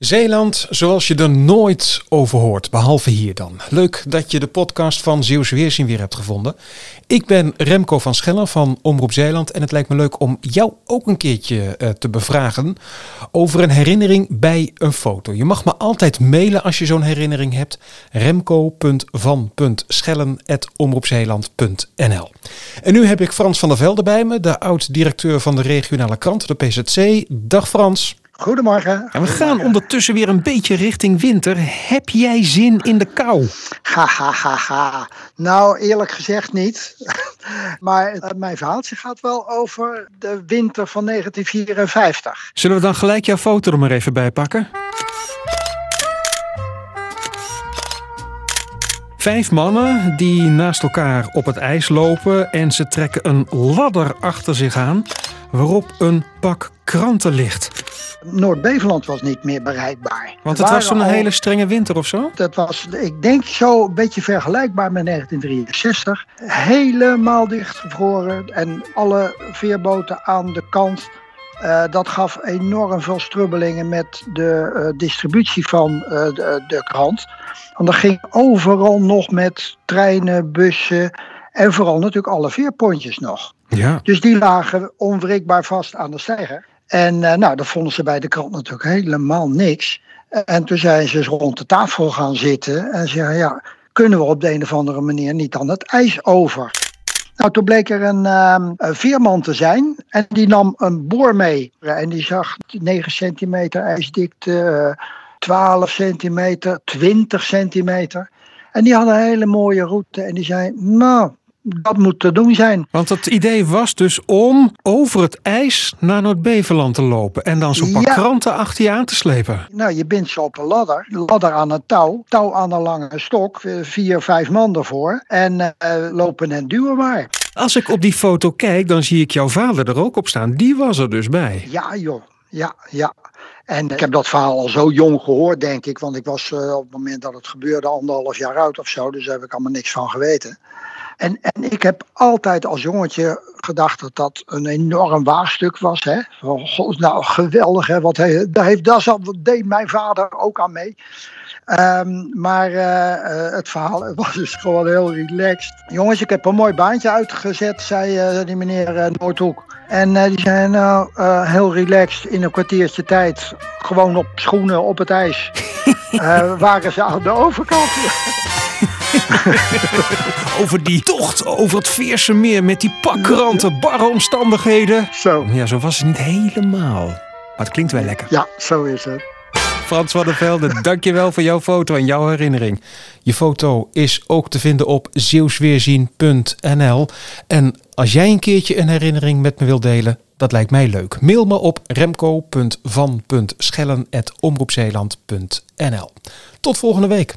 Zeeland zoals je er nooit over hoort, behalve hier dan. Leuk dat je de podcast van Zeeuwse Weerzien weer hebt gevonden. Ik ben Remco van Schellen van Omroep Zeeland en het lijkt me leuk om jou ook een keertje uh, te bevragen over een herinnering bij een foto. Je mag me altijd mailen als je zo'n herinnering hebt. remco.van.schellen.omroepzeeland.nl En nu heb ik Frans van der Velde bij me, de oud-directeur van de regionale krant, de PZC. Dag Frans. Goedemorgen. En we gaan ondertussen weer een beetje richting winter. Heb jij zin in de kou? Ha, ha, ha, ha. Nou, eerlijk gezegd niet. maar mijn verhaaltje gaat wel over de winter van 1954. Zullen we dan gelijk jouw foto er maar even bij pakken? Vijf mannen die naast elkaar op het ijs lopen en ze trekken een ladder achter zich aan waarop een pak kranten ligt. Noord-Beveland was niet meer bereikbaar. Want het was zo'n hele strenge winter of zo? Dat was, ik denk zo een beetje vergelijkbaar met 1963. Helemaal dichtgevroren en alle veerboten aan de kant. Uh, dat gaf enorm veel strubbelingen met de uh, distributie van uh, de, de, krant. Want er ging overal nog met treinen, bussen en vooral natuurlijk alle veerpontjes nog. Ja. Dus die lagen onwrikbaar vast aan de steiger. En uh, nou, dat vonden ze bij de krant natuurlijk helemaal niks. En toen zijn ze rond de tafel gaan zitten en zeggen: Ja, kunnen we op de een of andere manier niet aan het ijs over? Nou, toen bleek er een, um, een veerman te zijn en die nam een boor mee. En die zag 9 centimeter ijsdikte, 12 centimeter, 20 centimeter. En die had een hele mooie route en die zei: Nou, dat moet te doen zijn. Want het idee was dus om over het ijs naar Noord-Beveland te lopen en dan zo'n paar ja. kranten achter je aan te slepen. Nou, je bindt ze op een ladder, ladder aan een touw, touw aan een lange stok, vier, vijf man ervoor en uh, lopen en duwen maar. Als ik op die foto kijk, dan zie ik jouw vader er ook op staan. Die was er dus bij. Ja, joh. Ja, ja. En ik heb dat verhaal al zo jong gehoord, denk ik. Want ik was uh, op het moment dat het gebeurde anderhalf jaar oud of zo. Dus daar heb ik allemaal niks van geweten. En, en ik heb altijd als jongetje gedacht dat dat een enorm waarstuk was. Hè? Van, God, nou, geweldig, hè? Wat hij, daar heeft dat deed mijn vader ook aan mee. Um, maar uh, uh, het verhaal was dus gewoon heel relaxed. Jongens, ik heb een mooi baantje uitgezet, zei uh, die meneer Noordhoek. En die zei nou, heel relaxed, in een kwartiertje tijd, gewoon op schoenen op het ijs, waren ze aan de overkant. over die tocht over het Veerse meer met die pakkranten, barre omstandigheden. Zo. Ja, zo was het niet helemaal. Maar het klinkt wel lekker. Ja, zo is het. Frans van der Velde, dankjewel voor jouw foto en jouw herinnering. Je foto is ook te vinden op zeeuwsweerzien.nl. En als jij een keertje een herinnering met me wilt delen, dat lijkt mij leuk. Mail me op remco.van.schellen.omroepzeeland.nl. Tot volgende week.